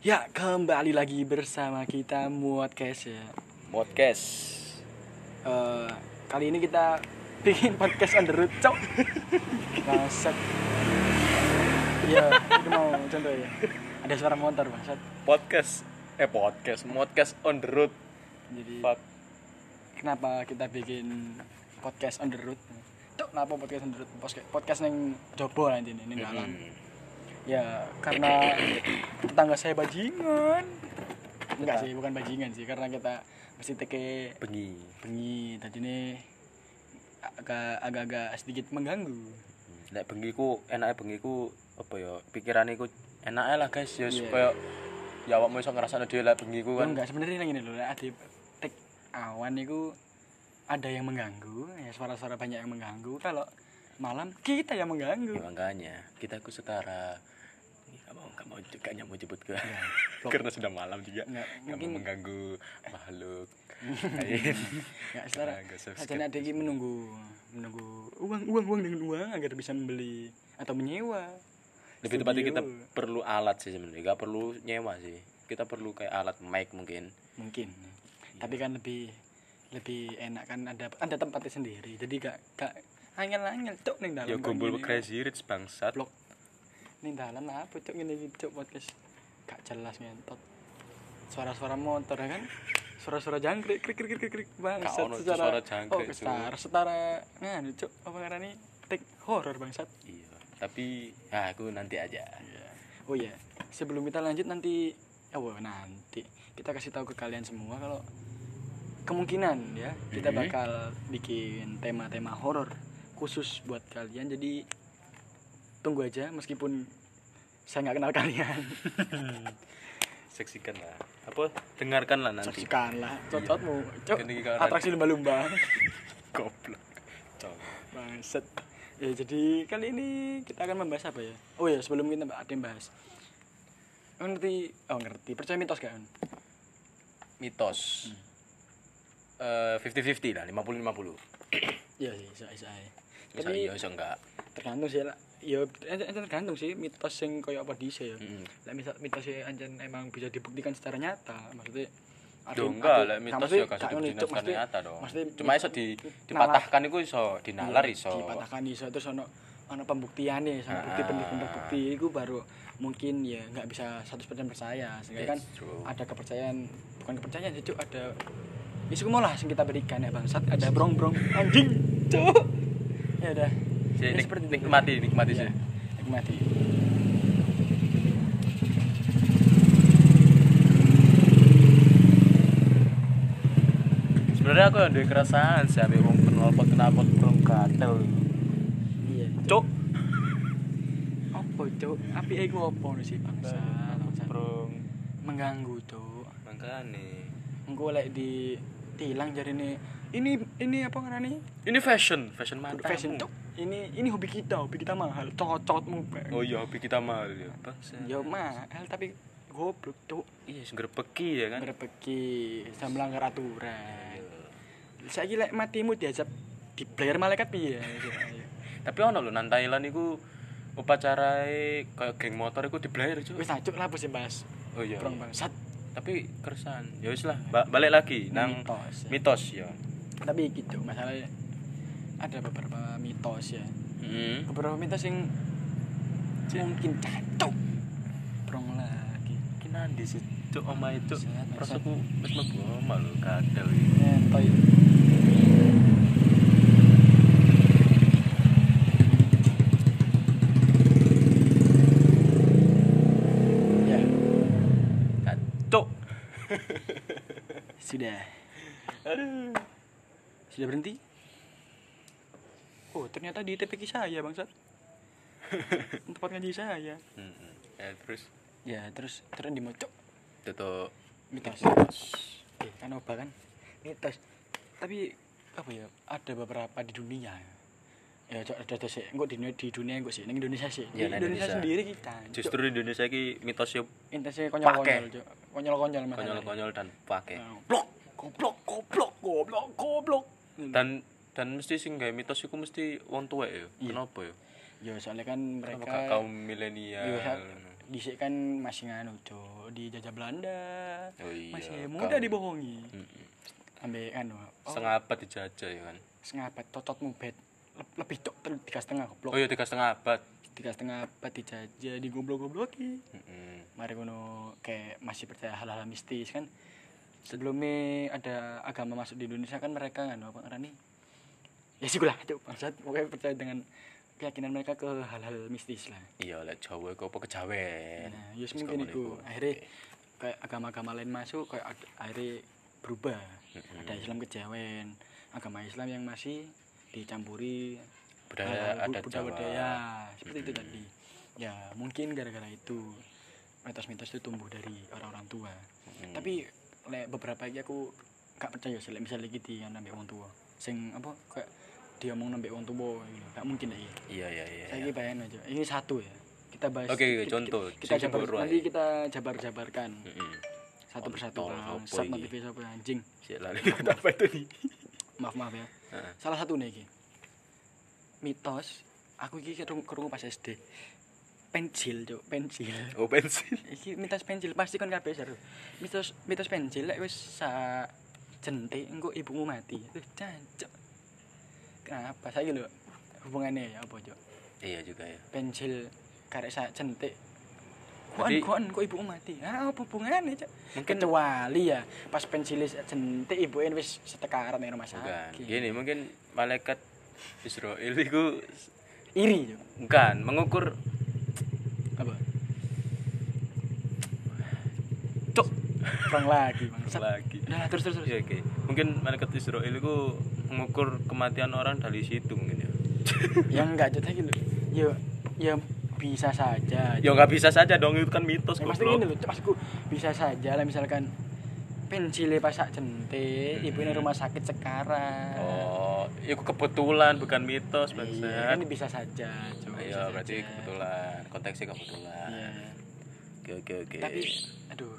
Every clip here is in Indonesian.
Ya, kembali lagi bersama kita Muatcast ya. podcast Eh, kali ini kita bikin podcast on the road, cok. Bangsat. Iya, itu mau contoh ya. Ada suara motor, bangsat. podcast eh podcast podcast on the road Jadi Fuck. kenapa kita bikin podcast on the road? Cok, kenapa podcast on the road? Podcast podcast neng jobo nanti nih, neng dalam. Hmm. Ya, karena tetangga saya bajingan. Enggak sih, bukan bajingan sih, karena kita mesti teke bengi. Bengi tadi nih agak agak-agak sedikit mengganggu. Nek bengi ku enake bengi ku apa ya pikirane ku enake lah guys. Ya Iya. supaya ya awakmu iso ngrasakno dhewe lah bengi ku kan. Enggak sebenarnya ini loh ada tek awan itu ada yang mengganggu ya suara-suara banyak yang mengganggu. Kalau malam kita yang mengganggu. Ya, makanya kita ku setara. Nggak mau nggak mau juga nggak mau jemput ke blok. karena sudah malam juga. Nggak, mau mungkin- mengganggu makhluk. Lain nggak usah saja ada yang menunggu menunggu uang uang uang dengan uang agar bisa membeli atau menyewa. Lebih tepatnya kita perlu alat sih sebenarnya. Nggak perlu nyewa sih. Kita perlu kayak alat mic mungkin. Mungkin. Tapi kan lebih lebih enak kan ada ada tempatnya sendiri. Jadi gak gak angel-angel cok ning dalam ya gini. crazy rich bangsat. Blok. Ning dalam apa cok ngene iki cok podcast? Gak jelas ngentot. Suara-suara motor ya kan? Suara-suara jangkrik krik krik krik krik bangsat Gak ono suara jangkrik, oh, setara setara nganu cok apa ngarani tek horor bangsat. Iya tapi ya aku nanti aja. Iya. Oh ya, sebelum kita lanjut nanti, oh nanti. Kita kasih tahu ke kalian semua kalau kemungkinan ya kita Mhm. bakal bikin tema-tema horor khusus buat kalian. Jadi tunggu aja meskipun saya nggak kenal kalian. seksikan lah apa dengarkan lah nanti Saksikanlah, cocotmu, cok Kan iki kan atraksi lumba-lumba. goblok Cok. Bangset. Ya jadi kali ini kita akan membahas apa ya? Oh ya sebelum kita ada yang bahas. Oh, ngerti, oh ngerti. Percaya mitos kan? mitos eh 50-50 lah 50-50 Iya sih, bisa bisa. Tapi iya bisa enggak tergantung sih lah. Ya ente- ente tergantung sih mitos sing koyo apa dhisik ya. Mm. Lah misal mitos anjen emang bisa dibuktikan secara nyata. Maksudnya Duh, enggak lah mitos ya kasih bukti dibuktikan secara nyata dong Maksudnya cuma iso di dipatahkan itu iso dinalar iso Dipatahkan iso terus ono ono pembuktiannya sama bukti Ah. pendukung bukti itu baru mungkin ya nggak bisa 100% percaya sehingga kan ada kepercayaan bukan kepercayaan sih ada isu mau lah yang kita berikan ya bangsat ada brong brong anjing cuk ya udah. Ya, seperti itu. nikmati nikmati Ya, sih. nikmati. Sebenarnya aku ada kerasaan sih ambil wong penelpon kenalpot belum katel iya cuk. Apa cuk? Api iku apa sih bangsa. Brong. mengganggu cuk. Makanya engko lek di tilang jadi nih ini ini apa ngarani ini? Fashion fashion mata fashion cuk ini ini hobi kita hobi kita mahal. Cocotmu Bang. oh iya hobi kita mahal ya bangsa ya mahal tapi goblok cuk iya peki ya kan? Berpeki saya melanggar aturan. Saya lek matimu diajak di player malaikat piye? Tapi ono lho nang Thailand iku upacara kayak geng motor iku diblayar cuy wis ajuk lah sih bahas oh iya. Bangsat tapi keresan ya wis lah. Ba- balik lagi nang Mitos, ya. mitos ya. Tapi gitu. Masalahnya ada beberapa mitos ya. Hmm. beberapa mitos yang mungkin cacok brong lagi. Iki cuk omahe cuk Set, set. rasaku wis mlebu omah lho kadal nyentoy ya cuk sudah. Aduh. Sudah berhenti? Oh ternyata di TPK saya bangsat. Tempat ngaji saya. Hmm. ya terus? Ya terus terus dimocok tutup. Mitos. Mitos eh kan oba kan? Mitos. Tapi apa ya ada beberapa di dunia. Ya cok ada ada sih enggak di dunia di dunia enggak sih? Neng Indonesia sih. Ya, di Indonesia, Indonesia. sendiri kita. Justru di Indonesia ki mitos yo intensnya konyol konyol cok konyol konyol konyol-konyol dan pakai. Blok goblok goblok goblok goblok. Dan dan mesti sing gawe mitos iku mesti wong tuwek ya? Iya. kenapa ya? Ya soalnya kan Kenapa mereka gak kaum milenial? Iya, saat- Dhisik kan masih nganu, Cuk, dijajah Belanda. Oh iya, masih kaum- mudah dibohongi. Mm-mm. Ambek anu, oh, setengah abad dijajah ya kan? Setengah abad tototmu bet lebih cok tiga setengah goblok. Oh iya tiga setengah abad. Tiga setengah abad dijajah di goblok gobloki Mm-mm. mari ngono kayak masih percaya hal-hal mistis kan? Sebelumnya ada agama masuk di Indonesia kan mereka kan apa ngarani ya sih lah cok bangsat pokoknya percaya dengan keyakinan mereka ke hal-hal mistis lah. Iya lek Jawa iku apa kejawen? Nah ya mungkin itu akhirnya kayak agama-agama lain masuk kayak akhirnya berubah. Mm-mm. ada Islam kejawen agama Islam yang masih dicampuri budaya hal-hal adat budaya Jawa. budaya seperti itu Mm-mm. tadi. Ya mungkin gara-gara itu mitos-mitos itu tumbuh dari orang-orang tua. Mm. tapi lek beberapa lagi aku gak percaya sih misalnya gitu yang nambah orang tua. Sing apa kayak dia mau nambah orang tua gitu. Gak mungkin lagi iya. Iya iya saya bayangin aja. Ini satu ya. Kita bahas Oke, kita- contoh. kita, Sing jabar nanti kita jabar-jabarkan. Mm-mm. satu persatu bang. apa sat notifikasi siapa anjing? Sik lali apa itu? Nih maaf maaf ya Heeh. salah satu nih iki mitos aku iki kerungu, pas SD pensil cuk pensil oh pensil iki mitos pensil pasti kan kabeh seru mitos mitos pensil lek wis sa jentik engko ibumu mati. Wih, jancuk. Kenapa? Saya lho hubungannya ya apa cuk? Iya juga ya. Pensil karek sa jentik Kuan, kuan, kok ibumu mati? Ah, apa hubungannya, Cak? Mungkin- kecuali ya pas pensilis jentik ibunya wis setekaran ning rumah bukan sakit. gini mungkin malaikat Israel itu Iri, Cuk. bukan mengukur Apa? Cuk. Kurang lagi, Bang. lagi Nah, terus terus terus. Iya, oke. Mungkin malaikat Israel itu mengukur kematian orang dari situ mungkin ya. ya enggak Cuk, gitu. Ya ya bisa saja. ya nggak bisa saja dong itu kan mitos Ya, pasti gini loh, maksudku bisa saja lah misalkan pensile pas sak jentik, Hmm. ibunya rumah sakit sekarang. Oh, itu kebetulan bukan mitos Iya, bangsa. kan bisa saja. Iya, bisa berarti saja. kebetulan. Konteksnya kebetulan. Iya. Oke, oke, oke. Tapi aduh.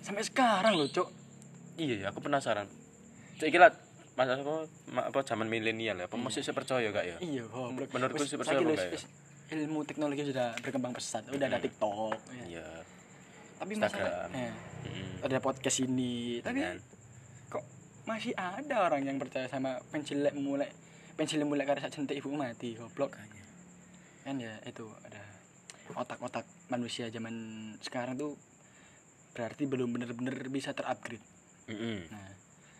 Sampai sekarang loh, Cuk. iya, ya, aku penasaran. Cek kira masa apa, apa zaman milenial ya? Apa Iya. masih saya percaya gak ya? Iya. Menurutku sih percaya enggak ya? Ilmu teknologi sudah berkembang pesat. Udah ada Mm. TikTok. ya. Iya. Tapi Instagram. masalah eh, Mm. ada podcast ini. Tapi Kan? kok masih ada orang yang percaya sama pensilek mulai pensilek mulai karena sak jentik ibu mati, goblok. Kan ya itu ada otak-otak manusia zaman sekarang tuh berarti belum bener-bener bisa terupgrade. Mm-mm. Nah,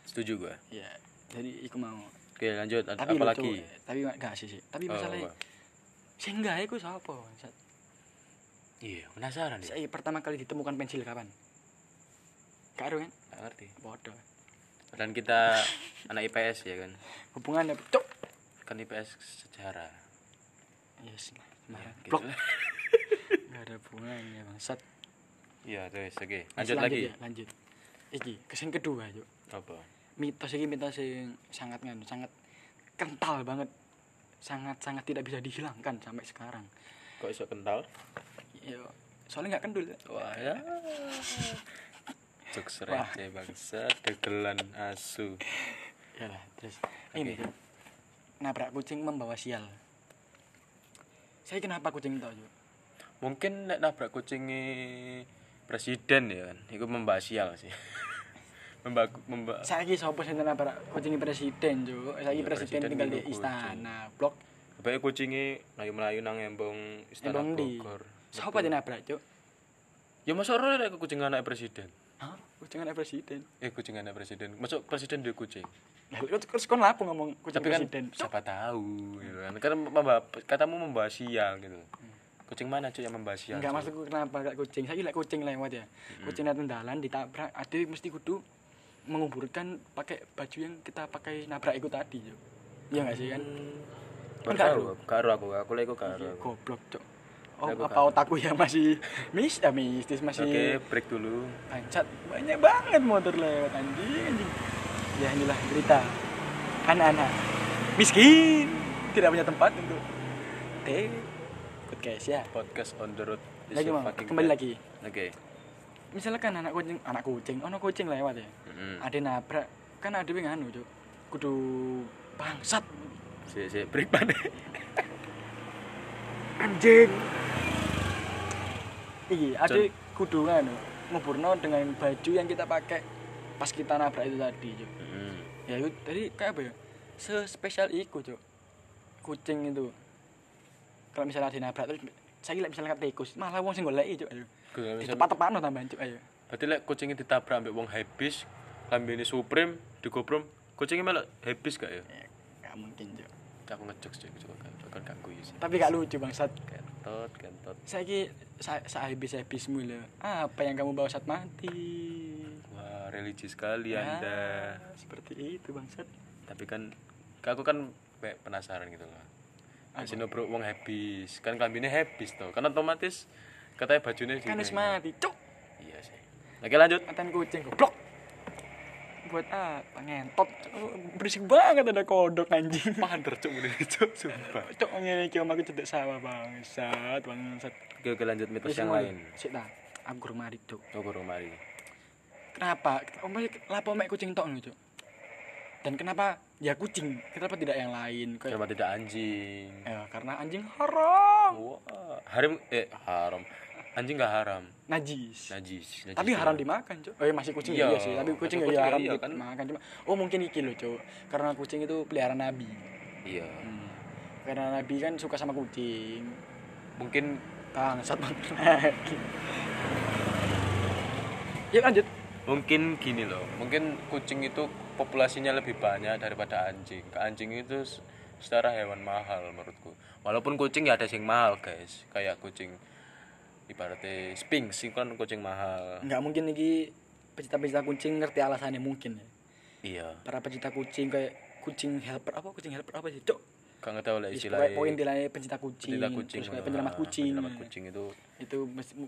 Setuju gua. ya jadi iku mau Oke, lanjut. Tapi apa lucu, lagi? tapi gak sih sih tapi Oh, masalahnya? Sing gawe ku sapa? Iya, penasaran ya. saya pertama kali ditemukan pensil kapan karo kan Nggak ngerti. bodoh Dan kita anak IPS ya kan. hubungannya cok Kan IPS sejarah. yes Ya, marah gitu gak ada hubungannya bangsat Iya, terus oke. Yes, Lanjut lagi. ya, lanjut iki kesan kedua yuk Apa? mitos ini mitos yang sangat nganu sangat kental banget sangat sangat tidak bisa dihilangkan sampai sekarang Kok iso kental? ya soalnya nggak kendul Wah, ya. Jokes receh bangsa, degelan asu. ya lah terus ini Oke. Cuk. nabrak kucing membawa sial saya kenapa kucing itu Cuk? Mungkin nek nabrak kucingi presiden ya kan. Iku membahas sial sih. Membak memba saya ki sapa sing nabrak kucing presiden Cuk? saya presiden, presiden tinggal di ngelu kucing. istana blok Bae kucingi melayu-melayu nang embong istana Embong? Bogor. siapa yang nabrak Cuk? Ya masa ora nek kucing anak presiden. Hah? kucing anak presiden Eh kucing anak presiden. Masuk presiden dia kucing. Lah, terus kon lapo ngomong kucing Tapi kan presiden siapa tahu gitu kan. Kan memba- katamu membahas sial gitu. Kucing mana cuy yang membahas sial? Enggak maksudku kenapa gak kucing. Saya lek kucing lewat ya. Kucing datang dalan ditabrak, ada mesti kudu menguburkan pakai baju yang kita pakai nabrak itu tadi, Cuk. Iya enggak sih kan? Enggak, tahu, karo aku, aku lagi karo. Iya, Goblok, Cuk. Oh, apa karo. otakku yang masih mis, ya mistis masih Oke, break dulu. Ancat banyak banget motor lewat anjing anjing. Ya inilah berita anak-anak miskin tidak punya tempat untuk teh podcast ya. Podcast on the road. Lagi kembali bad. lagi. Oke. Misalkan anak kucing, anak kucing, ono kucing lewat ya. Mm-mm. Ada nabrak, kan ada yang anu, Cuk. Kudu bangsat. Si si break anjing iya ada kudu anu nguburno dengan baju yang kita pakai pas kita nabrak itu tadi cuk Mm. ya itu tadi kayak apa ya sespesial iku cuk kucing itu kalau misalnya dinabrak terus saya misalnya kata tikus malah wong sing goleki cuk ayo Gue di misal- tempat tepat tambahan cuk ayo Berarti lek kucingnya ditabrak ambek wong habis, lambene Supreme, digoprom, kucingnya malah habis gak ya? ya gak mungkin cuk Aku ngejok sih, aku kan guyu sih. tapi gak lucu bangsat Kentot, kentot. saya ki saya habis habismu loh apa yang kamu bawa saat mati Wah, religi sekali Ya, Anda. seperti itu bangsat Tapi kan aku kan penasaran gitu loh. Sini bro wong habis, kan kambingnya habis tuh. Kan otomatis katanya bajunya kan di- wis mati cuk Iya sih. Oke lanjut. Mantan kucing goblok. Buat apa ngentot? Oh, Berisik banget ada kodok anjing. Pander cuk mulai cuk sumpah. Cok ngene iki omaku cedek sawah bangsat, bangsat. Oke, oke lanjut mitos yang lain. Sik ta. Aku kurang mari, Cuk. Oh, kurang mari. Kenapa? Omah lapo mek kucing tok Cuk? Dan kenapa ya kucing? Kenapa tidak yang lain? Kayak Kenapa tidak anjing? ya karena anjing haram. Wah, haram eh haram. Anjing gak haram. Najis. Najis. najis Tapi ya. haram dimakan, Cuk. Oh, ya masih kucing Iya, iya, sih, tapi kucing masih ya kucing haram iya kan. dimakan cuma. Oh, mungkin iki loh, Cuk. Karena kucing itu peliharaan nabi. Iya. Hmm. Karena nabi kan suka sama kucing. Mungkin Bangsat banget lagi. Yuk lanjut. mungkin gini loh. Mungkin kucing itu populasinya lebih banyak daripada anjing. Anjing itu s- secara hewan mahal menurutku. Walaupun kucing ya ada yang mahal, guys. Kayak kucing ibaratnya Sphinx itu kan kucing mahal. Enggak mungkin iki pecinta-pecinta kucing ngerti alasannya mungkin ya. Iya. Para pecinta kucing kayak kucing helper apa kucing helper apa sih, Cok? Gak ngerti lah Yes, istilahnya. poin nilai pencinta kucing, Pencinta kucing. terus kayak ah, penyelamat kucing. Penyelamat kucing itu Itu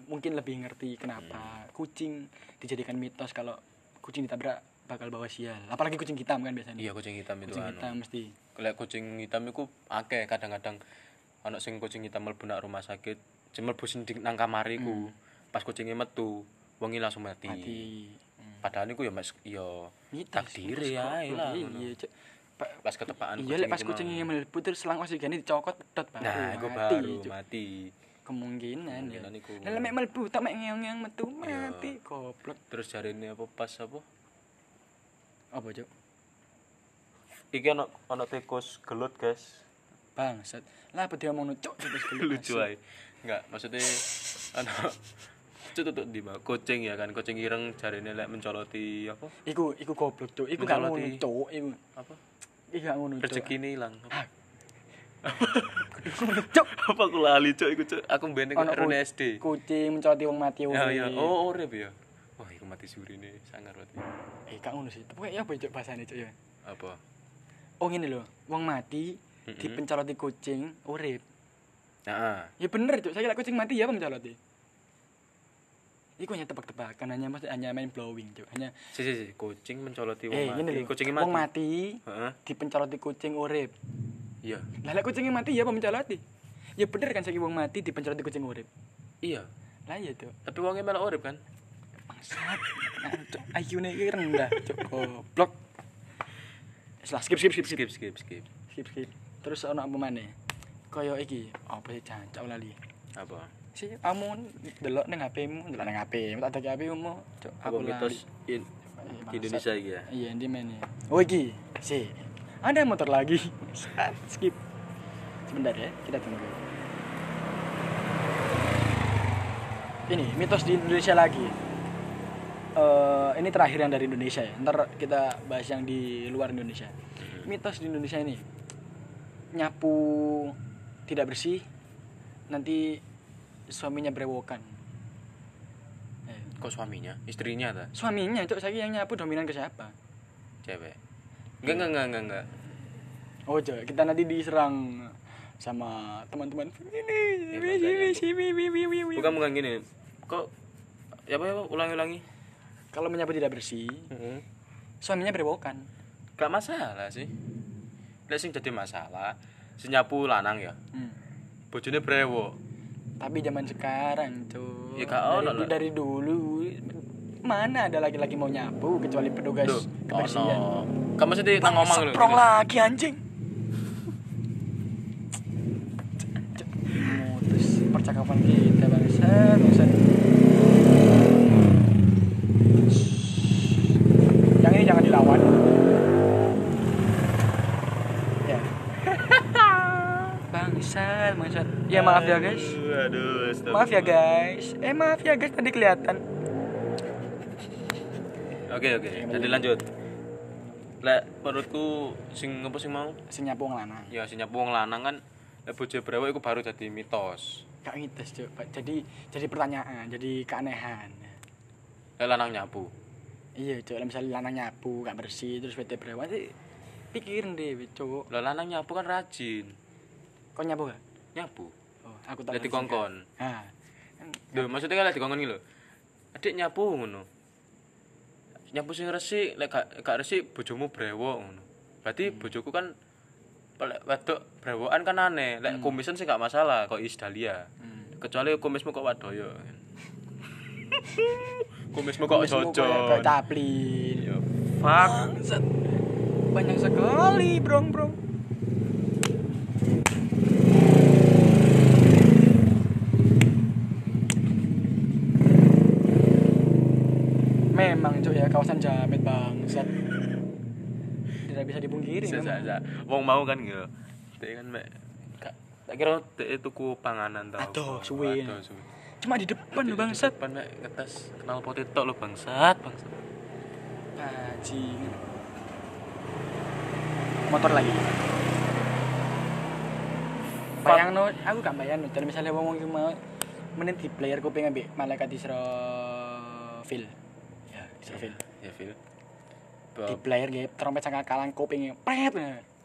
mungkin lebih ngerti kenapa kucing dijadikan mitos kalau kucing ditabrak bakal bawa sial. Apalagi kucing hitam kan biasanya. iya kucing hitam itu kucing anu. hitam mesti. Lek kucing hitam iku akeh kadang-kadang ana sing kucing hitam mlebu rumah sakit, mlebu sing di- nang kamar iku. Pas kucingnya metu, wongi langsung mati. Hmm. Mati. Hmm. Padahal iku ya mas ya takdir ya lah. Iya, Cok. Pa- Pas ketepaan Iya, lek pas iku kucing mau. yang melebu terus selang oksigennya dicokot pedot baru Nah, iku mati, baru mati. Kemungkinan ya. Kemungkinan iku. Lah mek melebu tak mek ngeong-ngeong metu Iya. mati goblok. Terus jarine apa pas apa? Apa, Cuk? Iki ana ana tikus gelut, guys. Bangsat. Lah apa dia ngomong cuk terus Lucu ae. Enggak, maksudnya ana Cuk tutuk di kucing ya kan, kucing ireng jarine lek mencoloti apa? Iku iku goblok, Cuk. Iku gak ngono. Cuk. Iku. Apa? Iku gak ngono, Cuk. Rezekine ilang. Ah. Cuk. apa aku lali cok iku cok aku Ono RUN ku- SD Kucing mencoloti wong mati ya urip. ya oh urip ya wah iku mati surine sangar berarti Eh, gak ngono sih. Pokoke apa Cuk bahasane, Cuk ya? apa Oh ngene lho, wong mati dipencoloti kucing urip. Ya bener cuk, saya kucing mati ya pemecalot iki. Iku hanya tebak-tebakan, hanya mas, hanya main blowing cuk. Hanya si si, si. kucing mencolot wong eh, mati. Kucing mati. Wong mati. Kucing urip. Iya. Lah lek kucing mati ya pemcoloti. Ya bener kan saya wong mati dipencoloti kucing urip. Iya. Lah iya cuk. Tapi uangnya malah urip kan? Bangsat. Ayu nih iki rendah cuk. Blok Setelah skip skip skip skip skip skip. Skip skip. Terus orang apa mana Kaya iki, apa sih cancak lali. apa Si kamu delok ning HP-mu, delok ning HP, tak ada HP-mu, apa mitos in di Indonesia iki ya Iya, di mana? Oh, iki. Si. Ada motor lagi. Skip. Sebentar ya, kita tunggu. Ini mitos di Indonesia lagi. Eh, ini terakhir yang dari Indonesia ya. Ntar kita bahas yang di luar Indonesia. Mitos di Indonesia ini nyapu tidak bersih, nanti suaminya berewokan. Eh, kok suaminya istrinya ta suaminya, cok saya yang nyapu dominan ke siapa? cewek enggak enggak enggak enggak enggak Oh, coba kita nanti diserang sama teman-teman ini. Kalau bukan bukan gini kok ya apa ya apa? ulangi ulangi menyapu tidak bersih, suaminya berewokan. gak masalah sih sing jadi masalah si nyapu lanang ya Hmm. bojone brewok Tapi zaman sekarang, cuy. Ya, gak ono dari, dari dulu mana ada laki-laki mau nyapu kecuali petugas Loh, kebersihan. ono. Kamu mesti nang. Seprong lagi anjing. Maaf ya guys Aduh, maaf ya guys eh maaf ya guys tadi kelihatan Oke oke, jadi lanjut. Lek menurutku sing apa sing mau? sing nyapu wong lanang Ya sing nyapu wong lanang kan lek bojo brewok iku baru jadi mitos. gak ngites cuk jadi jadi pertanyaan jadi keanehan Lek lanang nyapu. iya cuk Lah misalnya lanang nyapu gak bersih terus PT brewan sih pikirin deh cuk Lah lanang nyapu kan rajin. kau nyapu gak Nyapu. Oh aku tak Lek ngerti, dikongkon. Kak. ah Lho, maksudnya kan lek dikongkon iki lho. Adik nyapu ngono. Nyapu sing resik, lek gak gak resik bojomu brewok ngono. Berarti bojoku kan lek wedok brewokan kan aneh. Lek kumisan sih gak masalah kok is Dahlia. hmm. Kecuali kumismu kok wadoyo. kumismu kok jojo. caplin Ya, fuck. Bangsat. banyak sekali brong brong memang cuy ya kawasan jamet bangsat tidak bisa dipungkiri Sa- sa- memang. sa. Wong mau kan gitu. Dek kan mek gak tak kira dek tuku panganan tau. Aduh, suwe. Aduh, suwe. cuma di depan lo bangsat Depan mek ngetes kenal potato lo bangsat, bangsat. Anjing. Motor lagi. Bayang no, aku gak bayang no. Kalau misalnya wong iki mau menit di player kuping ambek malaikat Israfil. Ya, Israfil. Ya, Phil. Di player nggih trompet sangka kalang kuping pret.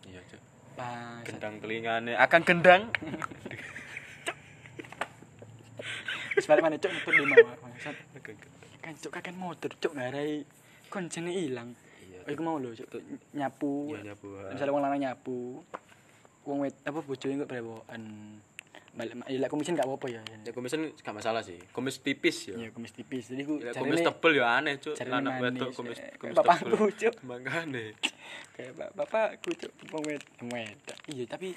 Iya, Cuk. Pas. Gendang telingane, akan gendang. Wis balik mana cuk nyebut lima bangsat. Kan cuk kakek motor cuk ngarai kuncine ilang. Iya. Oh, iku mau lho cuk nyapu. Iya, nyapu. misalnya wong lanang nyapu wong wet apa bojone kok brewokan balik ya lek kumisin gak apa-apa ya Ya kumis kan gak masalah sih. Kumis tipis ya. ya kumis tipis jadi ku Ya, jarine- kumis tebel ya aneh, Cuk. Lanang wedok kumis eh, kumis kayak bapakku, tebel. Cuk. Makane. kayak bap- bapakku cuk wong wedok iya tapi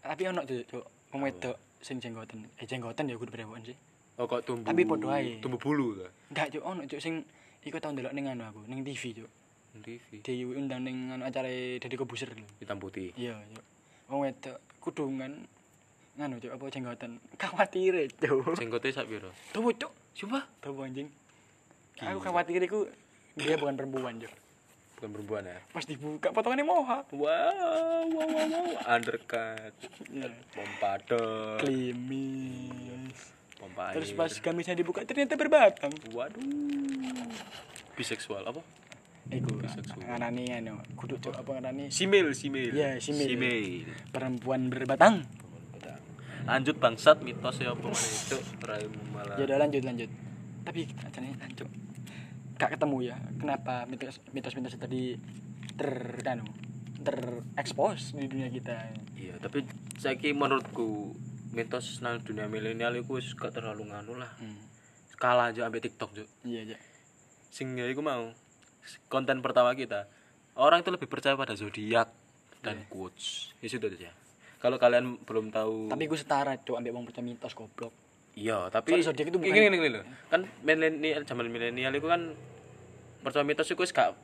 tapi ono cuk wong wedok sing jenggoten eh jenggoten ya kudu brewokan sih Oh, kok tumbuh. Tapi podo ae. Tumbuh bulu ta. enggak cuk ono cuk sing iku tau ndelok ning anu aku ning TV cuk TV. diundang ning anu acara Deddy Kobuser lho Hitam putih. iya cuk wong wedok kudungan nganu cuk apa jenggoten khawatir cuk Jenggote sak piro? Tuh, cuk. Sumpah, Tahu anjing. Gila. Aku khawatir iku dia bukan perempuan, Cuk. bukan perempuan ya. Pas dibuka potongannya moha. Wow, wow, wow, wow. Undercut, Ya. pompador, Klimis. pompa Terus air. pas gamisnya dibuka ternyata berbatang. Waduh. Biseksual apa? Iku ngarani anu, kudu apa ngarani Simil, simil. Iya, simil. Simil. perempuan berbatang. Lanjut bangsat mitos ya apa itu raimu malah. Ya udah lanjut lanjut. Tapi ajane lanjut. Gak ketemu ya. Kenapa mitos mitos-mitos tadi ter anu terekspos di dunia kita. Iya, tapi saiki menurutku mitos nang dunia milenial wis gak terlalu nganu lah. Hmm. Kalah aja ambek TikTok, Juk. Iya, Cuk. Sing ya iku mau konten pertama kita. Orang itu lebih percaya pada zodiak dan Iya. quotes. Itu itu aja. Kalau kalian belum tahu Tapi gue setara cuk ambek wong percaya mitos goblok. Iya, tapi Soalnya zodiak itu bukan- Gini, gini, loh. Kan milenial zaman milenial itu kan percaya mitos itu wis gak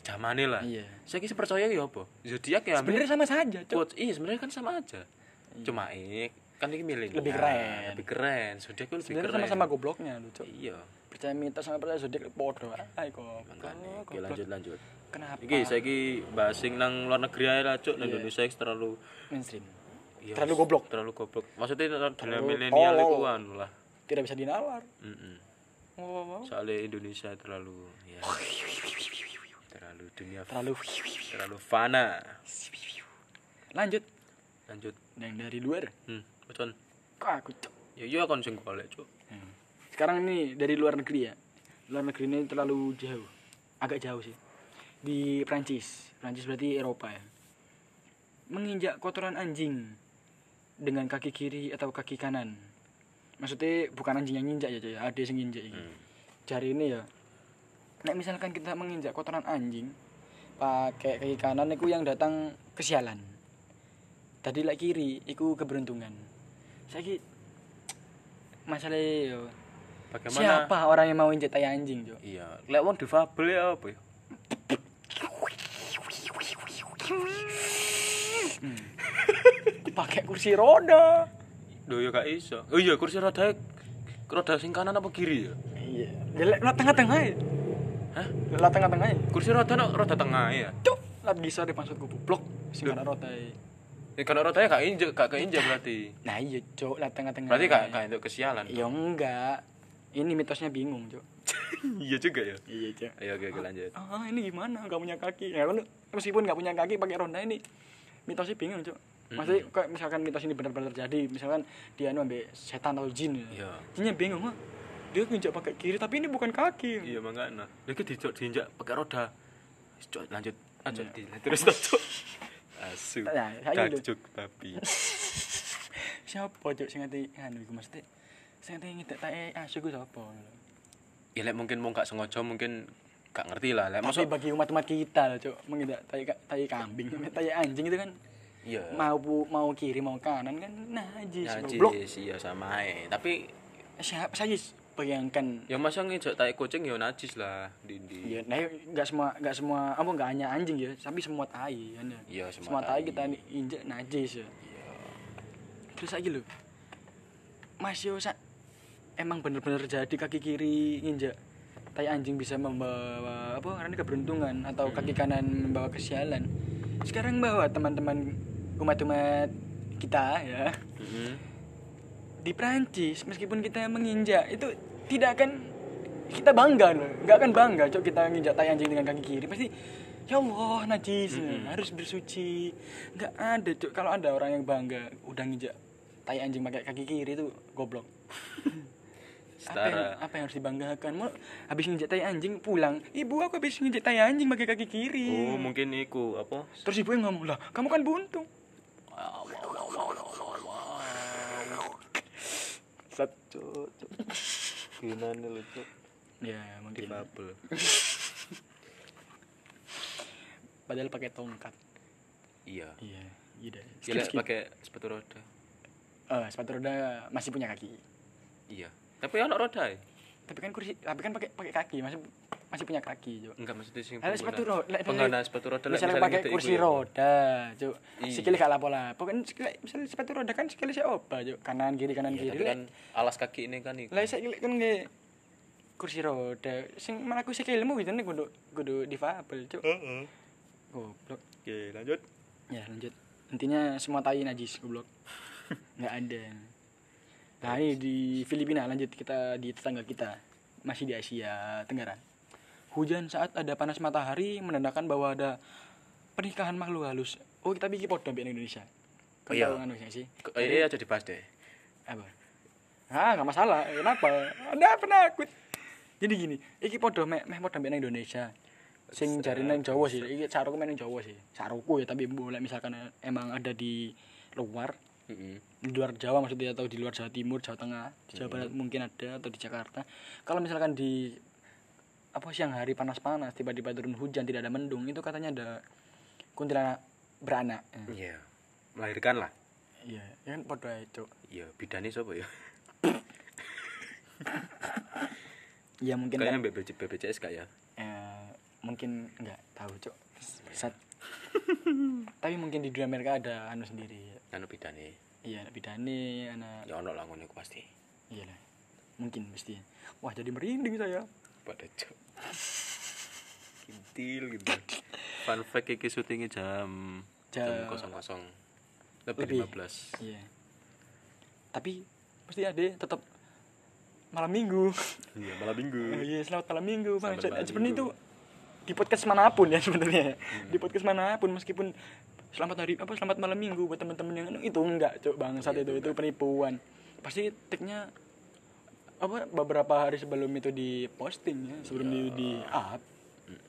zamane lah. Iya. Saya kira percaya ya apa? Zodiak ya ambil Sebenarnya sama saja, quotes. Iya, sebenarnya kan sama aja. Cuma ik kan ini milenial. Lebih keren. Lebih keren. Zodiak itu lebih Sebenarnya keren. sama-sama gobloknya lu, Cuk. Iya. Percaya mitos sama percaya zodiak podo. Ay kok. Makanya, oke lanjut lanjut. Kenapa? Iki saiki bahas sing nang luar negeri ae lah, Cuk. Nang Iya. Indonesia terlalu mainstream. iya, Terlalu goblok. Terlalu goblok. Maksudnya dunia milenial itu anu lah. Tidak bisa dinalar. Heeh. Oh, Soalnya Indonesia terlalu ya. terlalu dunia terlalu terlalu fana. lanjut Lanjut. yang dari luar. Hmm, betul. Kok aku, Cuk. Ya iya kon sing golek, Cuk. Sekarang ini dari luar negeri ya. Luar negeri ini terlalu jauh. Agak jauh sih. Di Prancis. Prancis berarti Eropa ya. Menginjak kotoran anjing dengan kaki kiri atau kaki kanan. Maksudnya bukan anjing yang nginjak ya, Cuk, ya. Ada yang nginjak ini. Hmm. Jari ini ya. Nek misalkan kita menginjak kotoran anjing pakai kaki kanan itu yang datang kesialan. Tadi lek kiri iku keberuntungan. Saiki masalah yo Bagaimana? siapa orang yang mau injek tai anjing, Jo? Iya, lek wong difabel ya apa ya? Pakai kursi roda. Duh ya gak iso. Oh iya kursi roda roda sing kanan apa kiri ya? iya ya lek lah tengah-tengah ya Hah? lah tengah-tengah ya Kursi roda no, roda tengah ya. cuk lah bisa deh maksudku blok sing ana rota ya. Ya kalau rodanya gak injek, gak keinjek berarti. nah iya cuk lah tengah-tengah Berarti gak gak untuk kesialan. ya enggak ini mitosnya bingung cuk iya juga ya. iya cuk Ayo oke oke lanjut. ah ini gimana nggak punya kaki ya kan meskipun nggak punya kaki pakai ronda ini mitosnya bingung cuk maksudnya kayak misalkan mitos ini benar-benar terjadi misalkan dia anu ambil setan atau jin ya Iya. jinnya bingung wah dia nginjak pakai kiri tapi ini bukan kaki Iya makanya. Lagi dijok diinjak pakai roda. Cok, lanjut. Lanjut Iya. di terus cok. Asu. Nah. Tajuk tapi. siapa cuk sing ngerti anu iku mesti sing ngedek tae asu ku sapa Ya lek mungkin mau gak sengaja mungkin gak ngerti lah. Lek masuk bagi umat-umat kita loh cuk mengidap tai tai kambing tai anjing itu kan iya. mau pu- mau kiri mau kanan kan najis goblok Najis iya sama ae. Tapi siapa saya bayangkan ya masa ngejak tai kucing ya najis lah dindi. Iya, nah nggak semua nggak semua apa nggak hanya anjing ya, tapi semua tai ya. Iya, semua semua tai tai. kita injek najis ya. Iya. Terus lagi lo, Mas yo sa, emang bener-bener jadi kaki kiri injek tai anjing bisa membawa apa karena keberuntungan atau kaki kanan membawa kesialan. Sekarang bawa teman-teman umat-umat kita ya. Mhm. di Prancis meskipun kita menginjak itu tidak akan kita bangga loh. Nggak akan bangga cok kita nginjak tai anjing dengan kaki kiri. Pasti ya Allah najis harus bersuci. Nggak ada cok. Kalau ada orang yang bangga udah nginjak tai anjing pakai kaki kiri itu goblok apa yang, Setara. apa yang harus dibanggakan mau habis nginjak tai anjing pulang ibu aku habis nginjak tai anjing pakai kaki kiri Oh, mungkin iku apa? terus ibu yang ngomong lah kamu kan buntung satu Gimana lu, Cok? ya mungkin Difabel. padahal pakai tongkat Iya. iya iya Ya lek pakai sepatu roda. Eh, sepatu roda masih punya kaki Iya. Tapi ono roda ya? tapi kan kursi tapi kan pakai pakai kaki masih masih punya kaki cuk Enggak maksudnya sing Ada sepatu roda Pengguna sepatu roda misalnya misalnya pakai kursi ya. roda cuk Iya. sikile gak lapo-lapo kan sikile misalnya sepatu roda kan sikile saya opa cuk kanan kiri kanan Iya, kiri kan alas kaki ini kan iku. lah saya kan nge kursi roda sing melaku sikilmu gitu nih kudu kudu difabel cuk Heeh. goblok Oke, lanjut. ya lanjut intinya semua tai najis goblok nggak ada nah ini di Filipina lanjut kita di tetangga kita. Masih di Asia Tenggara. Hujan saat ada panas matahari menandakan bahwa ada pernikahan makhluk halus. Oh kita bikin podom di Indonesia. Oh, iya. Tahu sih. Eh, iya aja dibahas deh. apa? Ah nggak masalah. Kenapa? Ada penakut. Jadi gini iki podo meh meh podo mbek nang Indonesia. Sing jari nang Jawa sih. Iki saruku nang Jawa sih. Saruku ya tapi boleh misalkan emang ada di luar Heeh. di luar Jawa maksudnya atau di luar Jawa Timur Jawa Tengah di Jawa Barat mungkin ada atau di Jakarta kalau misalkan di apa siang hari panas-panas tiba-tiba turun hujan tidak ada mendung itu katanya ada kuntilanak beranak Iya. Melahirkan lah. iya ya kan podo Cuk. Iya, bidane sapa ya? ya mungkin Kayaknya BPJ, BPJS gak ya? eh, mungkin nggak tahu cok Sat. tapi mungkin di dunia mereka ada anu sendiri Anu bidane. iya anak bidane anak Ya ono lah ngono pasti. iya lah mungkin mesti wah jadi merinding saya Pada cok. Kintil gitu. Fun fact iki syutingnya jam Jam- jam 00. Lebih, Lebih. 15. iya tapi pasti ada tetap malam minggu Iya, malam minggu. oh, iya selamat malam minggu bang sebenarnya itu. Di podcast mana pun ya sebenarnya. Di podcast mana pun meskipun selamat hari apa selamat malam minggu buat teman-teman yang anu, itu enggak cok bangsat Iya, itu itu penipuan. Pasti tiknya apa beberapa hari sebelum itu di posting ya sebelum di di up.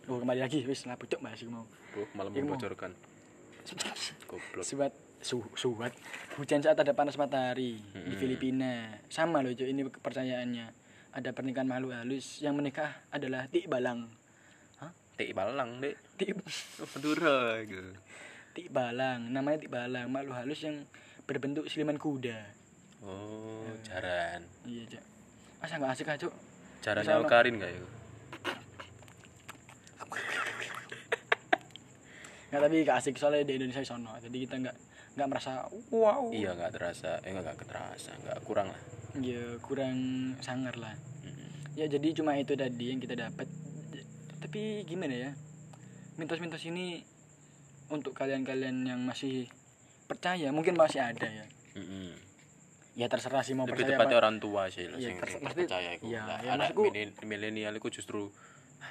Oh kembali lagi wis lah pucuk masih mau. Bro, malam Iya, mau. membocorkan. Goblok. suat su, suat hujan saat ada panas matahari di Mm-mm. Filipina. Sama loh cok ini kepercayaannya ada pernikahan makhluk halus yang menikah adalah Tik Balang Tik balang, Dek. Tik Madura gitu. Tik Balang, namanya Tik Balang, makhluk halus yang berbentuk siliman kuda. Oh, jaran. Iya, Cak. Masa nggak asik aja, Cuk? Jarannya Bisa, no? Okarin gak ya? Nggak, tapi nggak asik soalnya di Indonesia sono. Jadi kita nggak nggak merasa wow iya nggak terasa eh nggak terasa nggak kurang lah ya kurang sangar lah Mm-mm. ya jadi cuma itu tadi yang kita dapat tapi gimana ya? Mitos-mitos ini untuk kalian-kalian yang masih percaya mungkin masih ada ya. Mm-mm. ya terserah sih mau lebih percaya tepatnya apa. orang tua sih lah sing maksudnya- percaya iku. iya, Lah, ya, anak mileni- milenial iku justru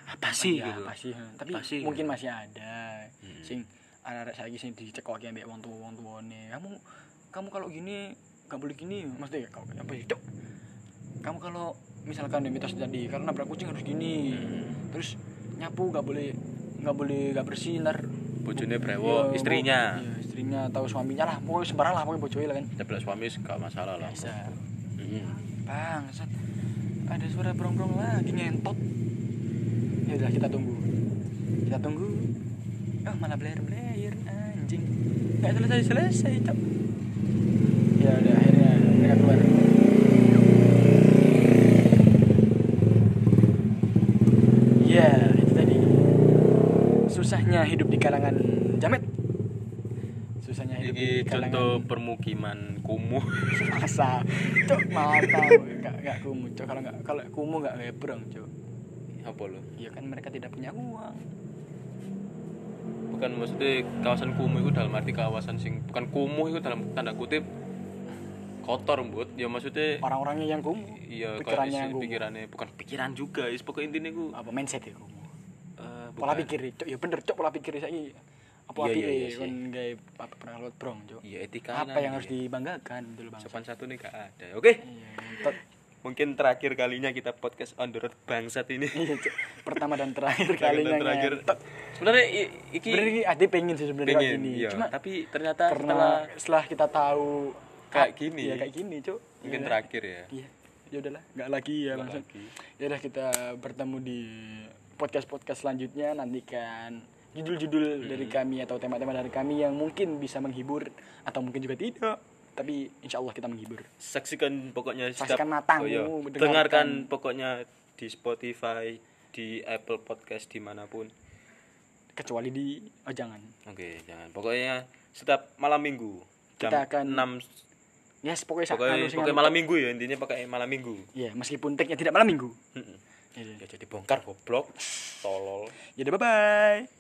apa sih ya, gitu? apa sih tapi Apa sih, mungkin gitu. masih ada. Hmm. sing anak-anak saiki sing dicekoki ambek wong tua wong tuane kamu kamu kalau gini nggak boleh gini. Maksudnya kau apa sih kamu kalau misalkan ya mitos tadi kalau nabrak kucing harus gini. Hmm. terus nyapu nggak boleh nggak boleh nggak bersih ntar bojone Iya, brewo istrinya. iya, istrinya atau suaminya lah pokoknya sembarang lah pokoknya bojone lah kan. Ceplok suami gak masalah lah. Biasa. Mm-mm. bang Sat. ada suara brong-brong lagi ngentot. Ya udah kita tunggu. Kita tunggu. Oh malah blair blair anjing. Nggak selesai selesai cok. Ya udah akhirnya mereka keluar ya itu tadi susahnya hidup di kalangan jamet kalangan contoh permukiman kumuh. Masa? Cok mata nggak nggak kumuh cok kalau nggak kalau kumuh nggak ngebrong cok apa lo ya kan mereka tidak punya uang. Bukan maksudnya kawasan kumuh itu dalam arti kawasan sing bukan kumuh itu dalam tanda kutip kotor mbut. Ya maksudnya orang-orangnya yang kumuh. Iya pikirannya yang kumuh. pikirannya. Bukan pikiran juga is. Pokoknya intinya ku apa mindset ya kumuh? Eh, pola pikir cok ya bener cok pola pikir saya apa Iya, iya, iya kan gaya apa pernah lewat brong cok iya etika apa yang harus dibanggakan dulu bang? Sopan satu nih gak ada. Oke. Iya ngentot. mungkin terakhir kalinya kita podcast on the road bangsat ini. Iya pertama dan terakhir Terakhir dan kalinya terakhir. Sebenarnya iki sebenarnya ini Ade pengen sih sebenarnya gini iya. cuma tapi ternyata karena setelah setelah kita tahu Kayak gini. iya kayak gini cok mungkin Iya. terakhir ya. Iya. Ya udahlah nggak lagi ya lagi. ya udah kita bertemu di podcast podcast selanjutnya. Nantikan judul-judul dari kami atau tema-tema dari kami yang mungkin bisa menghibur atau mungkin juga tidak. Tapi insya Allah kita menghibur. Saksikan pokoknya Saksikan matangmu, iya. mendengarkan. dengarkan pokoknya di Spotify di Apple Podcast di mana pun. Kecuali di oh jangan. Oke jangan. Pokoknya setiap malam minggu jam Kita akan- 6 yes pokoknya pokoknya, anu pokoknya malam minggu ya intinya pakai malam minggu. Iya, meskipun tagnya tidak malam minggu. Ya, ya jadi bongkar goblok. Tolol. Ya bye bye